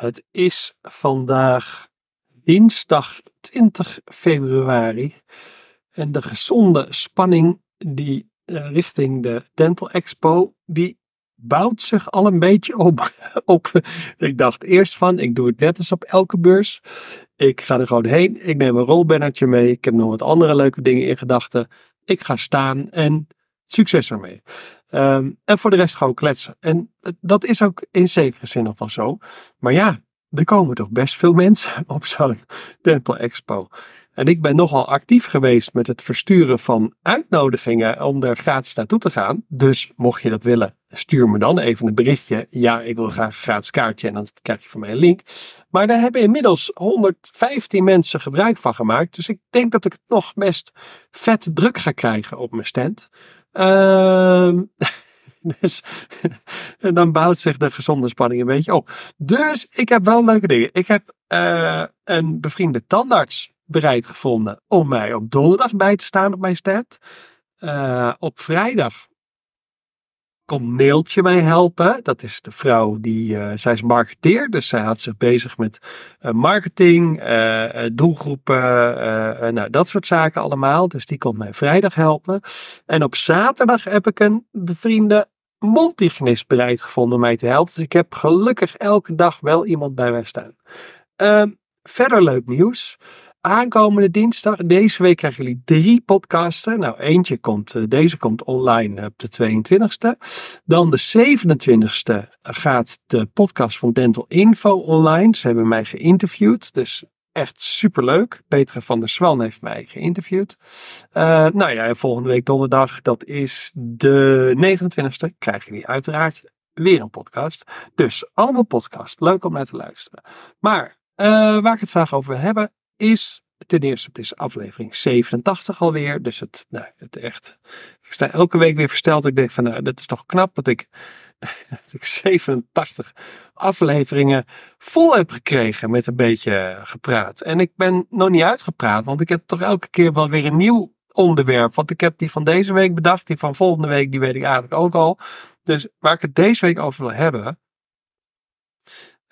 Het is vandaag dinsdag 20 februari en de gezonde spanning die uh, richting de Dental Expo, die bouwt zich al een beetje op. op. Ik dacht eerst van, ik doe het net als op elke beurs. Ik ga er gewoon heen, ik neem een rolbannertje mee, ik heb nog wat andere leuke dingen in gedachten. Ik ga staan en succes ermee. Um, en voor de rest gewoon kletsen. En dat is ook in zekere zin nog wel zo. Maar ja, er komen toch best veel mensen op zo'n Dental Expo. En ik ben nogal actief geweest met het versturen van uitnodigingen om er gratis naartoe te gaan. Dus mocht je dat willen, stuur me dan even een berichtje. Ja, ik wil graag een gratis kaartje en dan krijg je van mij een link. Maar daar hebben inmiddels 115 mensen gebruik van gemaakt. Dus ik denk dat ik het nog best vet druk ga krijgen op mijn stand. Ehm dus en dan bouwt zich de gezonde spanning een beetje op. Dus ik heb wel leuke dingen. Ik heb uh, een bevriende tandarts bereid gevonden om mij op donderdag bij te staan op mijn stand. Uh, op vrijdag komt Neeltje mij helpen. Dat is de vrouw die, uh, zij is dus zij had zich bezig met uh, marketing, uh, doelgroepen, nou, dat soort zaken allemaal. Dus die komt mij vrijdag helpen. En op zaterdag heb ik een bevriende mondhygiënist bereid gevonden om mij te helpen. Dus ik heb gelukkig elke dag wel iemand bij mij staan. Ehm, verder leuk nieuws aankomende dinsdag. Deze week krijgen jullie drie podcasten. Nou, eentje komt, eh, deze komt online op de 22e. Dan de 27e gaat de podcast van Dental Info online. Ze hebben mij geïnterviewd, dus echt superleuk. Petra van der Swan heeft mij geïnterviewd. Uh, nou ja, volgende week donderdag, dat is de 29e, krijgen jullie uiteraard weer een podcast. Dus allemaal podcast, leuk om naar te luisteren. Maar uh, waar ik het vandaag over wil hebben, is ten eerste, het is aflevering 87 alweer. Dus het, nou, het echt, ik sta elke week weer versteld. Ik denk van, nou, dat is toch knap dat ik, dat ik 87 afleveringen vol heb gekregen met een beetje gepraat. En ik ben nog niet uitgepraat, want ik heb toch elke keer wel weer een nieuw onderwerp. Want ik heb die van deze week bedacht, die van volgende week, die weet ik eigenlijk ook al. Dus waar ik het deze week over wil hebben.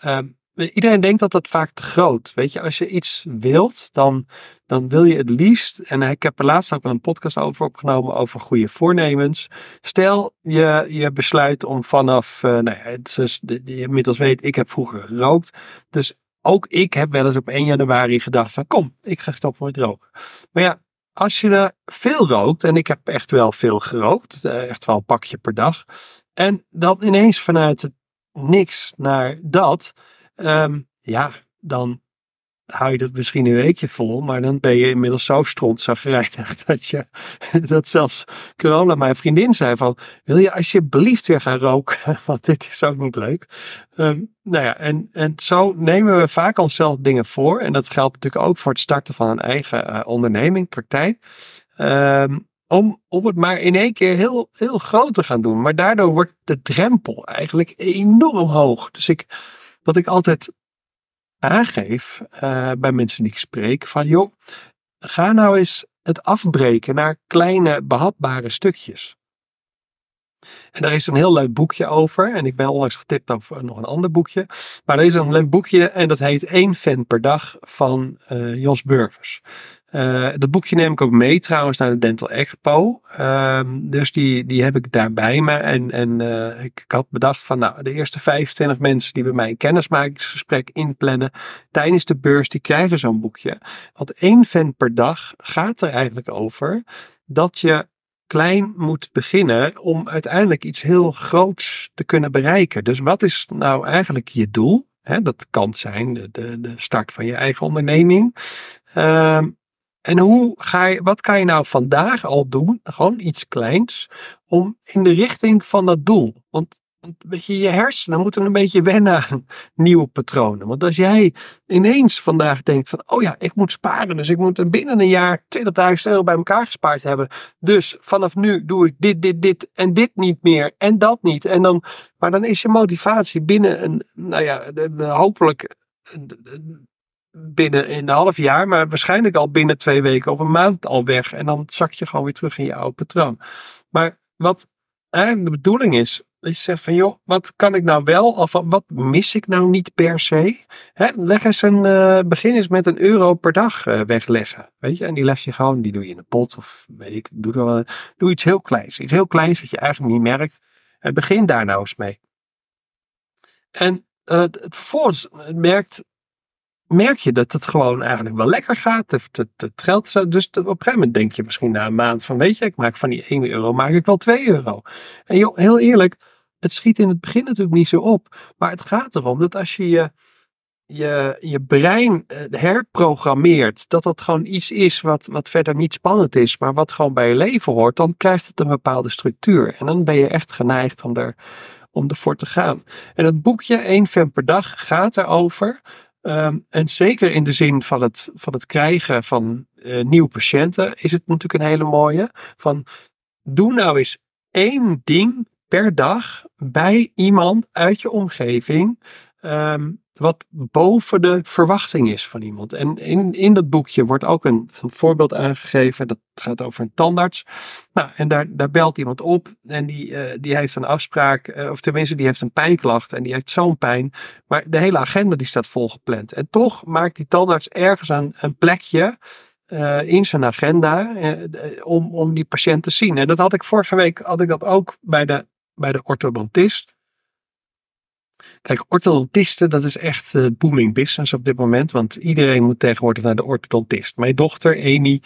Um, Iedereen denkt dat dat vaak te groot. Weet je, als je iets wilt, dan, dan wil je het liefst. En ik heb er laatst ook een podcast over opgenomen over goede voornemens. Stel je, je besluit om vanaf, uh, nou ja, dus je inmiddels weet, ik heb vroeger gerookt. Dus ook ik heb wel eens op 1 januari gedacht van kom, ik ga stoppen met roken. Maar ja, als je er veel rookt, en ik heb echt wel veel gerookt, eh, echt wel een pakje per dag. En dan ineens vanuit niks naar dat Um, ja, dan hou je dat misschien een weekje vol, maar dan ben je inmiddels zo strontzagrijnig dat je, dat zelfs corona mijn vriendin zei van, wil je alsjeblieft weer gaan roken, want dit is ook niet leuk. Um, nou ja, en, en zo nemen we vaak onszelf dingen voor en dat geldt natuurlijk ook voor het starten van een eigen uh, onderneming, praktijk. Um, om, om het maar in één keer heel, heel groot te gaan doen. Maar daardoor wordt de drempel eigenlijk enorm hoog. Dus ik, wat ik altijd aangeef uh, bij mensen die ik spreek, van joh, ga nou eens het afbreken naar kleine behapbare stukjes. En daar is een heel leuk boekje over. En ik ben onlangs getipt over nog een ander boekje. Maar er is een leuk boekje en dat heet 1 fan per dag van uh, Jos Burgers. Uh, dat boekje neem ik ook mee trouwens naar de Dental Expo. Uh, dus die, die heb ik daar bij me. En, en uh, ik, had bedacht van nou, de eerste 25 mensen die bij mij een kennismakingsgesprek inplannen tijdens de beurs, die krijgen zo'n boekje. Want één fan per dag gaat er eigenlijk over dat je klein moet beginnen om uiteindelijk iets heel groots te kunnen bereiken. Dus wat is nou eigenlijk je doel? Dat kan zijn de, de, de start van je eigen onderneming. Uh, en hoe ga je, wat kan je nou vandaag al doen, gewoon iets kleins, om in de richting van dat doel? Want weet je, je hersenen moeten een beetje wennen aan nieuwe patronen. Want als jij ineens vandaag denkt van, oh ja, ik moet sparen, dus ik moet binnen een jaar 20.000 euro bij elkaar gespaard hebben. Dus vanaf nu doe ik dit, dit, dit en dit niet meer en dat niet. En dan, maar dan is je motivatie binnen een, nou ja, hopelijk binnen een half jaar, maar waarschijnlijk al binnen twee weken of een maand al weg. En dan zak je gewoon weer terug in je oude patroon. Maar wat eigenlijk de bedoeling is Dat je zegt van joh, wat kan ik nou wel of wat mis ik nou niet per se? Hè, leg eens een, uh, begin eens met een euro per dag uh, wegleggen. Weet je, en die leg je gewoon, die doe je in een pot of weet ik, doe, er wel, doe iets heel kleins. Iets heel kleins wat je eigenlijk niet merkt. Uh, begin daar nou eens mee. En vervolgens merkt, merk je dat het gewoon eigenlijk wel lekker gaat. Het, het, het geld is, dus op een gegeven moment denk je misschien na een maand van weet je, ik maak van die 1 euro maak ik wel 2 euro. En joh, heel eerlijk, het schiet in het begin natuurlijk niet zo op. Maar het gaat erom dat als je je, je, brein eh, herprogrammeert, dat dat gewoon iets is wat, wat verder niet spannend is, maar wat gewoon bij je leven hoort, dan krijgt het een bepaalde structuur. En dan ben je echt geneigd om er, om ervoor te gaan. En het boekje 1 fan per dag gaat erover. Um, en zeker in de zin van het, van het krijgen van uh, nieuwe patiënten is het natuurlijk een hele mooie. Van doe nou eens één ding per dag bij iemand uit je omgeving. Um, wat boven de verwachting is van iemand. En in, in dat boekje wordt ook een, voorbeeld aangegeven. Dat gaat over een tandarts. Nou, en daar, daar belt iemand op en die, uh, die heeft een afspraak, uh, of tenminste die heeft een pijnklacht en die heeft zo'n pijn. Maar de hele agenda die staat volgepland. En toch maakt die tandarts ergens een, een plekje uh, in zijn agenda om, om die patiënt te zien. En dat had ik vorige week had ik dat ook bij de bij de orthodontist. Kijk, orthodontisten, dat is echt uh, booming business op dit moment. Want iedereen moet tegenwoordig naar de orthodontist. Mijn dochter, Amy,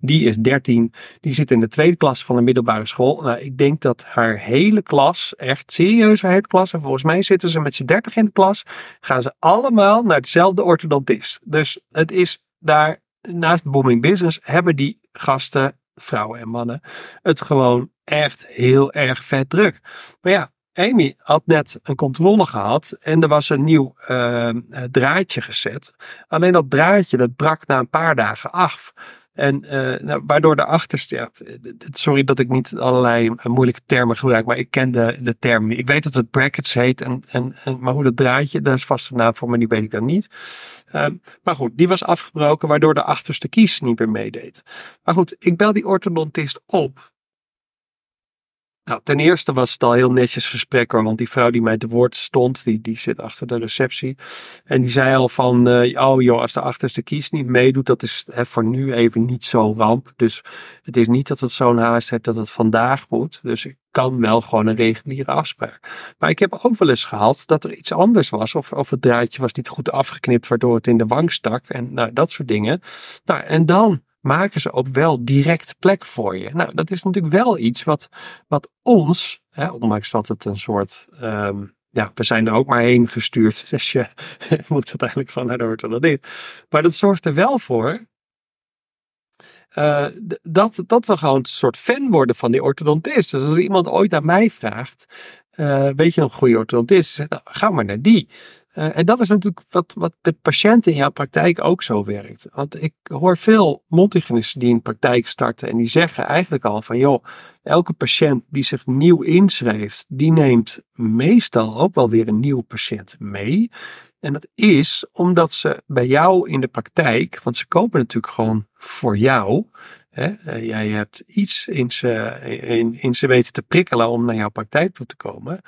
die is 13. Die zit in de tweede klas van de middelbare school. Nou, ik denk dat haar hele klas, echt serieus haar hele klas. En volgens mij zitten ze met z'n 30 in de klas. Gaan ze allemaal naar dezelfde orthodontist. Dus het is daar, naast booming business, hebben die gasten vrouwen en mannen, het gewoon echt heel erg vet druk. Maar ja, Amy had net een controle gehad en er was een nieuw uh, draadje gezet. Alleen dat draadje dat brak na een paar dagen af. En uh, nou, waardoor de achterste, ja, sorry dat ik niet allerlei moeilijke termen gebruik, maar ik ken de, term. Ik weet dat het brackets heet, en, en, maar hoe dat draadje, dat is vast een naam voor, maar die weet ik dan niet. Uh, maar goed, die was afgebroken, waardoor de achterste kies niet meer meedeed. Maar goed, ik bel die orthodontist op. Nou, ten eerste was het al heel netjes gesprek hoor, want die vrouw die mij te woord stond, die, die zit achter de receptie. En die zei al van, uh, oh joh, als de achterste kies niet meedoet, dat is hè, voor nu even niet zo ramp. Dus het is niet dat het zo'n haast heeft dat het vandaag moet. Dus ik kan wel gewoon een reguliere afspraak. Maar ik heb ook wel eens gehad dat er iets anders was. Of, of het draadje was niet goed afgeknipt, waardoor het in de wang stak. En nou, dat soort dingen. Nou, en dan maken ze ook wel direct plek voor je. Nou, dat is natuurlijk wel iets wat, wat ons, hè, ondanks dat het een soort, um, ja, we zijn er ook maar heen gestuurd, dus je moet uiteindelijk gewoon naar de orthodontist. Maar dat zorgt er wel voor uh, dat, dat we gewoon een soort fan worden van die orthodontist. Dus als iemand ooit aan mij vraagt, uh, weet je nog een goede orthodontist? Zegt, nou, ga maar naar die. Uh, en dat is natuurlijk wat, wat de patiënt in jouw praktijk ook zo werkt. Want ik hoor veel mondhygiënisten die in praktijk starten en die zeggen eigenlijk al van joh, elke patiënt die zich nieuw inschrijft, die neemt meestal ook wel weer een nieuwe patiënt mee. En dat is omdat ze bij jou in de praktijk, want ze kopen natuurlijk gewoon voor jou. Hè, eh, jij hebt iets in ze, in, ze weten te prikkelen om naar jouw praktijk toe te komen.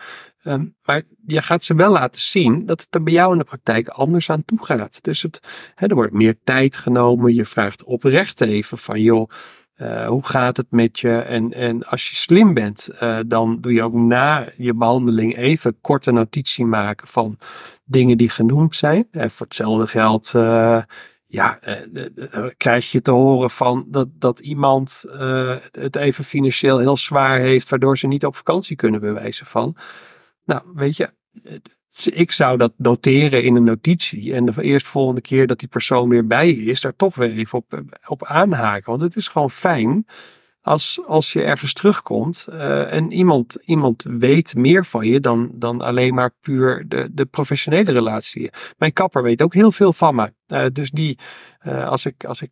Um, maar je gaat ze wel laten zien dat het er bij jou in de praktijk anders aan toe gaat. Dus het, hè, er wordt meer tijd genomen. Je vraagt oprecht even van joh, uh, hoe gaat het met je? En, en als je slim bent, uh, dan doe je ook na je behandeling even korte notitie maken van dingen die genoemd zijn. En voor hetzelfde geld, ja, krijg je te horen van dat, dat iemand het even financieel heel zwaar heeft, waardoor ze niet op vakantie kunnen bewijzen van. Nou, weet je, ik zou dat noteren in een notitie. En de eerst volgende keer dat die persoon weer bij is, daar toch weer even op, op aanhaken. Want het is gewoon fijn als, als je ergens terugkomt uh, en iemand, iemand weet meer van je dan, dan alleen maar puur de, de professionele relatie. Mijn kapper weet ook heel veel van me. Uh, dus die, uh, als ik, als ik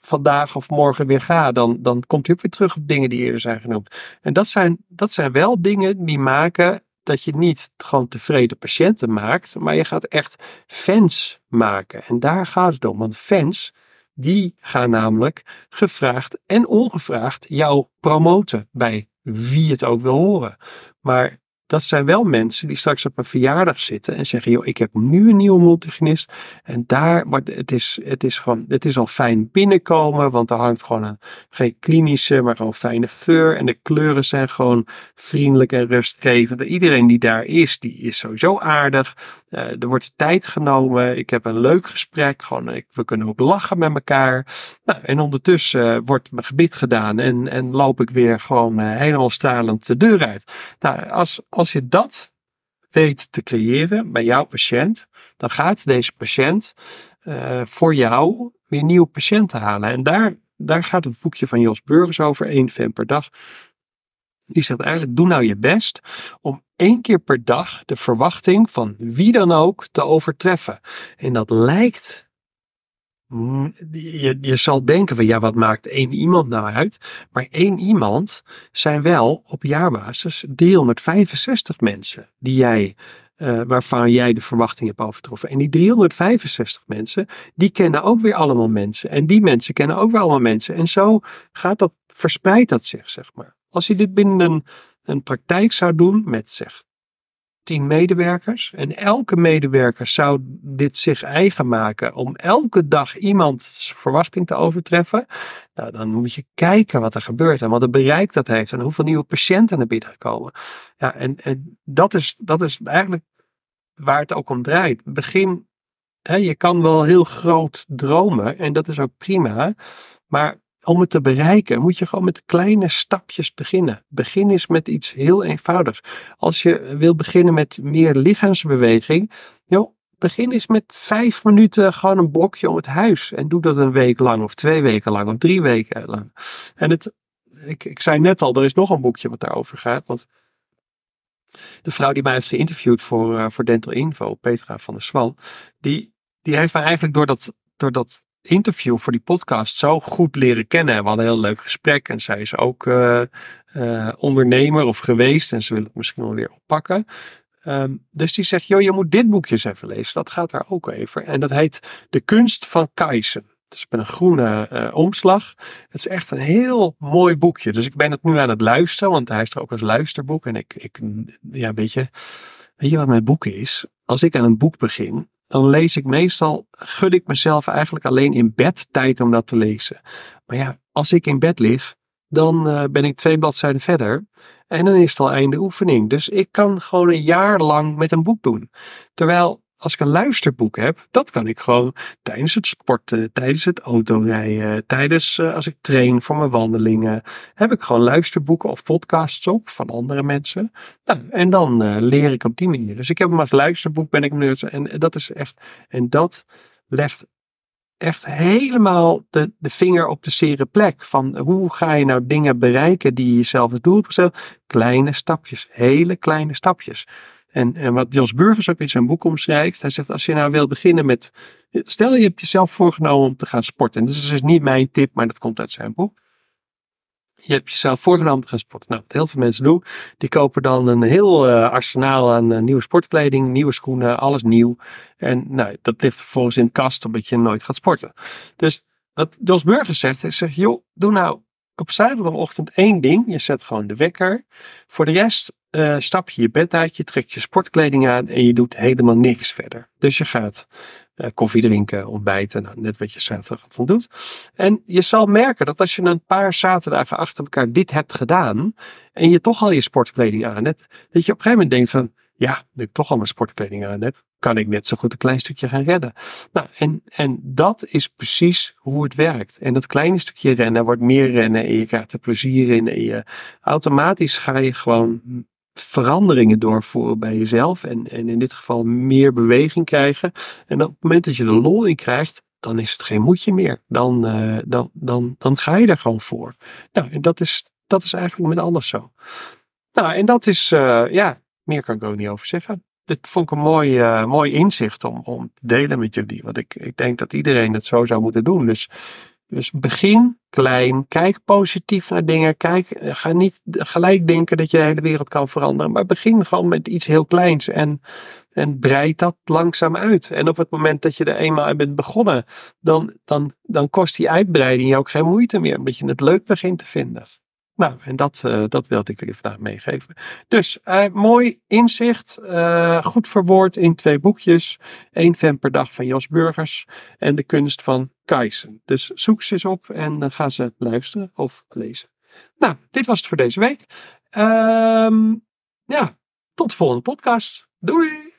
vandaag of morgen weer ga, dan, dan komt hij ook weer terug op dingen die eerder zijn genoemd. En dat zijn, dat zijn wel dingen die maken dat je niet gewoon tevreden patiënten maakt, maar je gaat echt fans maken. En daar gaat het om. Want fans, die gaan namelijk gevraagd en ongevraagd jou promoten bij wie het ook wil horen. Maar dat zijn wel mensen die straks op een verjaardag zitten en zeggen: joh, ik heb nu een nieuwe multigenist. En daar, maar het is, het is gewoon, het is al fijn binnenkomen, want er hangt gewoon een, geen klinische, maar gewoon fijne geur. En de kleuren zijn gewoon vriendelijk en rustgevend. Iedereen die daar is, die is sowieso aardig. Uh, er wordt tijd genomen. Ik heb een leuk gesprek. Gewoon, ik, we kunnen ook lachen met elkaar. Nou, en ondertussen uh, wordt mijn gebied gedaan en, en loop ik weer gewoon helemaal stralend de deur uit. Nou, als, als je dat weet te creëren bij jouw patiënt, dan gaat deze patiënt voor jou weer nieuwe patiënten halen. En daar, daar gaat het boekje van Jos Burgers over, één fan per dag. Die zegt eigenlijk, doe nou je best om één keer per dag de verwachting van wie dan ook te overtreffen. En dat lijkt je, je zal denken van ja, wat maakt één iemand nou uit? Maar één iemand zijn wel op jaarbasis 365 mensen die jij, uh, waarvan jij de verwachting hebt overtroffen. En die 365 mensen, die kennen ook weer allemaal mensen. En die mensen kennen ook weer allemaal mensen. En zo gaat dat, verspreidt dat zich, zeg maar. Als je dit binnen een, praktijk zou doen met zeg tien medewerkers. En elke medewerker zou dit zich eigen maken om elke dag iemands verwachting te overtreffen. Nou, dan moet je kijken wat er gebeurt en wat het bereik dat heeft en hoeveel nieuwe patiënten er binnen komen. Ja, en, en dat, is, dat is eigenlijk waar het ook om draait. Begin, hè, je kan wel heel groot dromen en dat is ook prima. Maar om het te bereiken moet je gewoon met kleine stapjes beginnen. Begin eens met iets heel eenvoudigs. Als je wil beginnen met meer lichaamsbeweging, joh, begin eens met vijf minuten gewoon een blokje om het huis. En doe dat een week lang, of twee weken lang, of drie weken lang. En het, ik, ik zei net al, er is nog een boekje wat daarover gaat. Want de vrouw die mij heeft geïnterviewd voor, uh, voor Dental Info, Petra van der Swan, die, die heeft mij eigenlijk door dat, door dat interview voor die podcast zo goed leren kennen. We hadden een heel leuk gesprek en zij is ook uh, uh, ondernemer of geweest en ze wil het misschien wel weer oppakken. Um, dus die zegt, joh, je moet dit boekje eens even lezen. Dat gaat daar ook over. En dat heet De Kunst van Kaizen. Dus met een groene uh, omslag. Het is echt een heel mooi boekje. Dus ik ben het nu aan het luisteren, want hij is er ook als luisterboek. En ik, ik ja, weet je, weet je wat mijn boek is? Als ik aan een boek begin, dan lees ik meestal, gun ik mezelf eigenlijk alleen in bed tijd om dat te lezen. Maar ja, als ik in bed lig, dan uh, ben ik twee bladzijden verder en dan is het al einde oefening. Dus ik kan gewoon een jaar lang met een boek doen. Terwijl als ik een luisterboek heb, dat kan ik gewoon tijdens het sporten, tijdens het autorijden, tijdens uh, als ik train voor mijn wandelingen, heb ik gewoon luisterboeken of podcasts op van andere mensen. Nou, en dan uh, leer ik op die manier. Dus ik heb hem als luisterboek, ben ik nu, en dat is echt, en dat legt echt helemaal de, de vinger op de zere plek. Van hoe ga je nou dingen bereiken die je jezelf als doel hebt gesteld? Kleine stapjes, hele kleine stapjes. En, en wat Jos Burgers ook in zijn boek omschrijft, hij zegt als je nou wil beginnen met, stel je hebt jezelf voorgenomen om te gaan sporten. En dat is dus niet mijn tip, maar dat komt uit zijn boek. Je hebt jezelf voorgenomen om te gaan sporten. Nou, wat heel veel mensen doen, die kopen dan een heel uh, arsenaal aan uh, nieuwe sportkleding, nieuwe schoenen, alles nieuw. En nou, dat ligt vervolgens in de kast omdat je nooit gaat sporten. Dus wat Jos Burgers zegt, hij zegt, joh, doe nou op zaterdagochtend één ding. Je zet gewoon de wekker. Voor de rest uh, stap je je bed uit, je trekt je sportkleding aan en je doet helemaal niks verder. Dus je gaat uh, koffie drinken, ontbijten, nou, net wat je zaterdag doet. En je zal merken dat als je een paar zaterdagen achter elkaar dit hebt gedaan en je toch al je sportkleding aan hebt, dat je op een gegeven moment denkt van, ja, dat ik toch al mijn sportkleding aan heb, kan ik net zo goed een klein stukje gaan redden. Nou, en, en dat is precies hoe het werkt. En dat kleine stukje rennen wordt meer rennen en je krijgt er plezier in en je automatisch ga je gewoon veranderingen doorvoeren bij jezelf. En, en in dit geval meer beweging krijgen. En op het moment dat je er lol in krijgt, dan is het geen moedje meer. Dan, uh, dan, dan, dan ga je er gewoon voor. Nou, en dat is, dat is eigenlijk met alles zo. Nou, en dat is, uh, ja, meer kan ik ook niet over zeggen. Dit vond ik een mooi, uh, mooi inzicht om, om te delen met jullie. Want ik, ik denk dat iedereen het zo zou moeten doen. Dus dus begin klein, kijk positief naar dingen. Kijk, ga niet gelijk denken dat je de hele wereld kan veranderen, maar begin gewoon met iets heel kleins en, en breid dat langzaam uit. En op het moment dat je er eenmaal bent begonnen, dan, dan, dan kost die uitbreiding je ook geen moeite meer, omdat je het leuk begint te vinden. Nou, en dat, uh, dat wilde ik jullie vandaag meegeven. Dus uh, mooi inzicht, uh, goed verwoord in twee boekjes. Eén fan per dag van Jos Burgers en de kunst van Kaizen. Dus zoek ze eens op en ga ze luisteren of lezen. Nou, dit was het voor deze week. Um, ja, tot de volgende podcast. Doei!